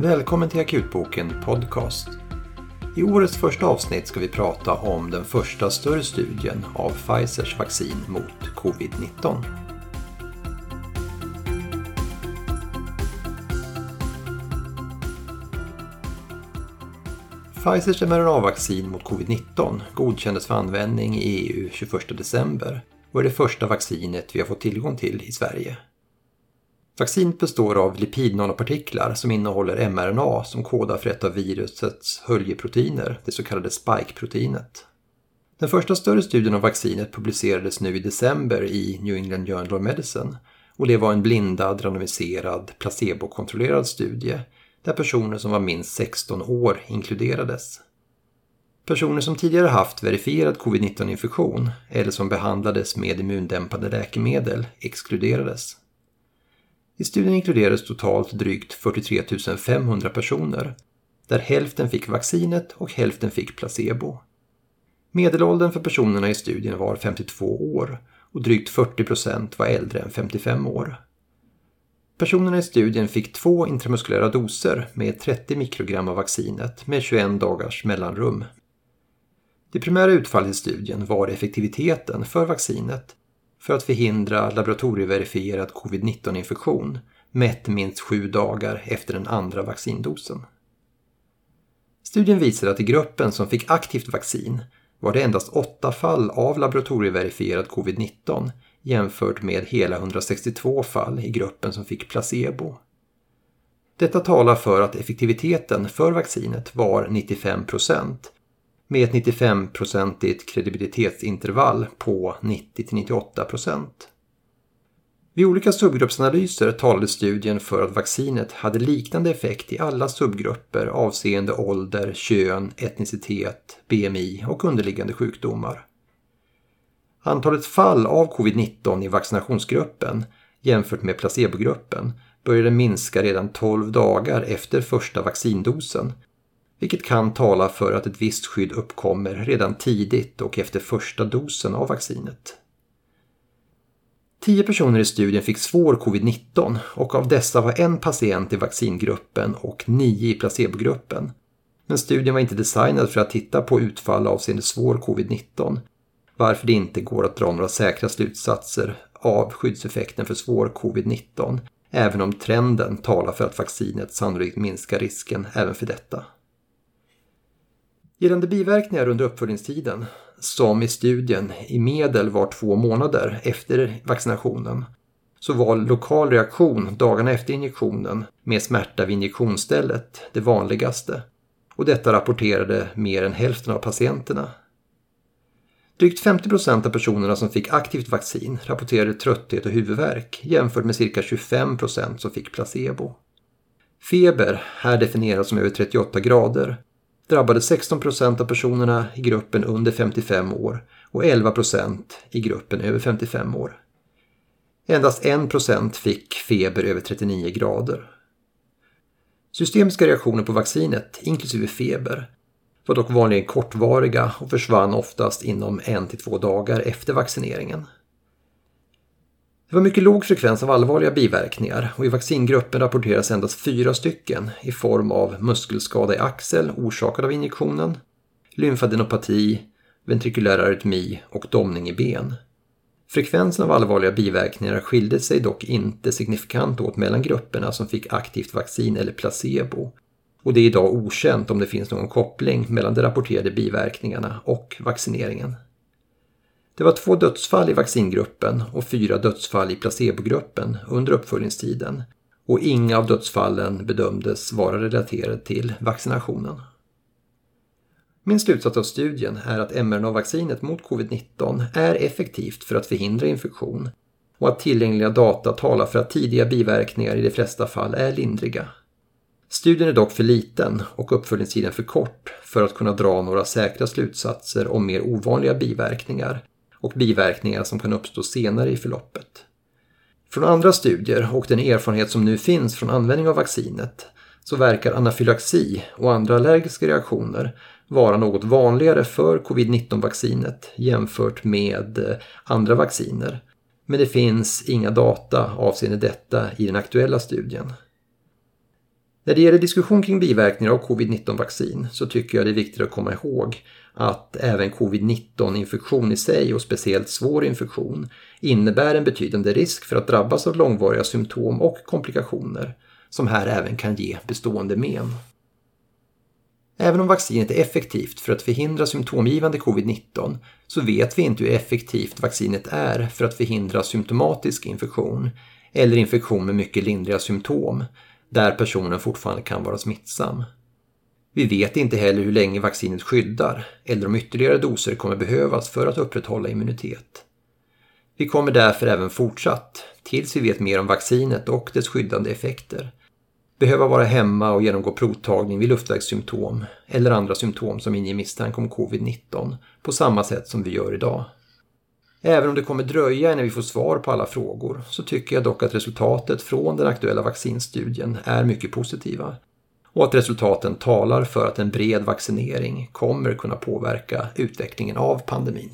Välkommen till Akutboken Podcast. I årets första avsnitt ska vi prata om den första större studien av Pfizers vaccin mot covid-19. Pfizers mRNA-vaccin mot covid-19 godkändes för användning i EU 21 december och är det första vaccinet vi har fått tillgång till i Sverige. Vaccinet består av lipidnanopartiklar som innehåller mRNA som kodar för ett av virusets höljeproteiner, det så kallade spike-proteinet. Den första större studien av vaccinet publicerades nu i december i New England Journal of Medicine och det var en blindad, randomiserad, placebokontrollerad studie där personer som var minst 16 år inkluderades. Personer som tidigare haft verifierad covid-19-infektion eller som behandlades med immundämpande läkemedel exkluderades. I studien inkluderades totalt drygt 43 500 personer, där hälften fick vaccinet och hälften fick placebo. Medelåldern för personerna i studien var 52 år och drygt 40 procent var äldre än 55 år. Personerna i studien fick två intramuskulära doser med 30 mikrogram av vaccinet med 21 dagars mellanrum. Det primära utfallet i studien var effektiviteten för vaccinet för att förhindra laboratorieverifierad covid-19-infektion mätt minst sju dagar efter den andra vaccindosen. Studien visade att i gruppen som fick aktivt vaccin var det endast åtta fall av laboratorieverifierad covid-19 jämfört med hela 162 fall i gruppen som fick placebo. Detta talar för att effektiviteten för vaccinet var 95 med ett 95-procentigt kredibilitetsintervall på 90-98%. Vid olika subgruppsanalyser talade studien för att vaccinet hade liknande effekt i alla subgrupper avseende ålder, kön, etnicitet, BMI och underliggande sjukdomar. Antalet fall av covid-19 i vaccinationsgruppen jämfört med placebogruppen började minska redan 12 dagar efter första vaccindosen vilket kan tala för att ett visst skydd uppkommer redan tidigt och efter första dosen av vaccinet. Tio personer i studien fick svår covid-19 och av dessa var en patient i vaccingruppen och nio i placebogruppen. Men studien var inte designad för att titta på utfall avseende svår covid-19, varför det inte går att dra några säkra slutsatser av skyddseffekten för svår covid-19, även om trenden talar för att vaccinet sannolikt minskar risken även för detta. Gällande biverkningar under uppföljningstiden, som i studien i medel var två månader efter vaccinationen, så var lokal reaktion dagarna efter injektionen med smärta vid injektionsstället det vanligaste och detta rapporterade mer än hälften av patienterna. Drygt 50 procent av personerna som fick aktivt vaccin rapporterade trötthet och huvudvärk jämfört med cirka 25 procent som fick placebo. Feber, här definieras som över 38 grader, drabbade 16 procent av personerna i gruppen under 55 år och 11 procent i gruppen över 55 år. Endast 1 procent fick feber över 39 grader. Systemiska reaktioner på vaccinet, inklusive feber, var dock vanligen kortvariga och försvann oftast inom en till två dagar efter vaccineringen. Det var mycket låg frekvens av allvarliga biverkningar och i vaccingruppen rapporteras endast fyra stycken i form av muskelskada i axel orsakad av injektionen, lymfadenopati, ventrikulär arytmi och domning i ben. Frekvensen av allvarliga biverkningar skilde sig dock inte signifikant åt mellan grupperna som fick aktivt vaccin eller placebo och det är idag okänt om det finns någon koppling mellan de rapporterade biverkningarna och vaccineringen. Det var två dödsfall i vaccingruppen och fyra dödsfall i placebogruppen under uppföljningstiden och inga av dödsfallen bedömdes vara relaterade till vaccinationen. Min slutsats av studien är att mRNA-vaccinet mot covid-19 är effektivt för att förhindra infektion och att tillgängliga data talar för att tidiga biverkningar i de flesta fall är lindriga. Studien är dock för liten och uppföljningstiden för kort för att kunna dra några säkra slutsatser om mer ovanliga biverkningar och biverkningar som kan uppstå senare i förloppet. Från andra studier och den erfarenhet som nu finns från användning av vaccinet så verkar anafylaxi och andra allergiska reaktioner vara något vanligare för covid-19-vaccinet jämfört med eh, andra vacciner. Men det finns inga data avseende detta i den aktuella studien. När det gäller diskussion kring biverkningar av covid-19-vaccin så tycker jag det är viktigt att komma ihåg att även covid-19-infektion i sig och speciellt svår infektion innebär en betydande risk för att drabbas av långvariga symptom och komplikationer som här även kan ge bestående men. Även om vaccinet är effektivt för att förhindra symptomgivande covid-19 så vet vi inte hur effektivt vaccinet är för att förhindra symptomatisk infektion eller infektion med mycket lindriga symptom där personen fortfarande kan vara smittsam. Vi vet inte heller hur länge vaccinet skyddar eller om ytterligare doser kommer behövas för att upprätthålla immunitet. Vi kommer därför även fortsatt, tills vi vet mer om vaccinet och dess skyddande effekter, behöva vara hemma och genomgå provtagning vid luftvägssymptom eller andra symptom som inger misstanke om covid-19 på samma sätt som vi gör idag. Även om det kommer dröja innan vi får svar på alla frågor så tycker jag dock att resultatet från den aktuella vaccinstudien är mycket positiva och att resultaten talar för att en bred vaccinering kommer kunna påverka utvecklingen av pandemin.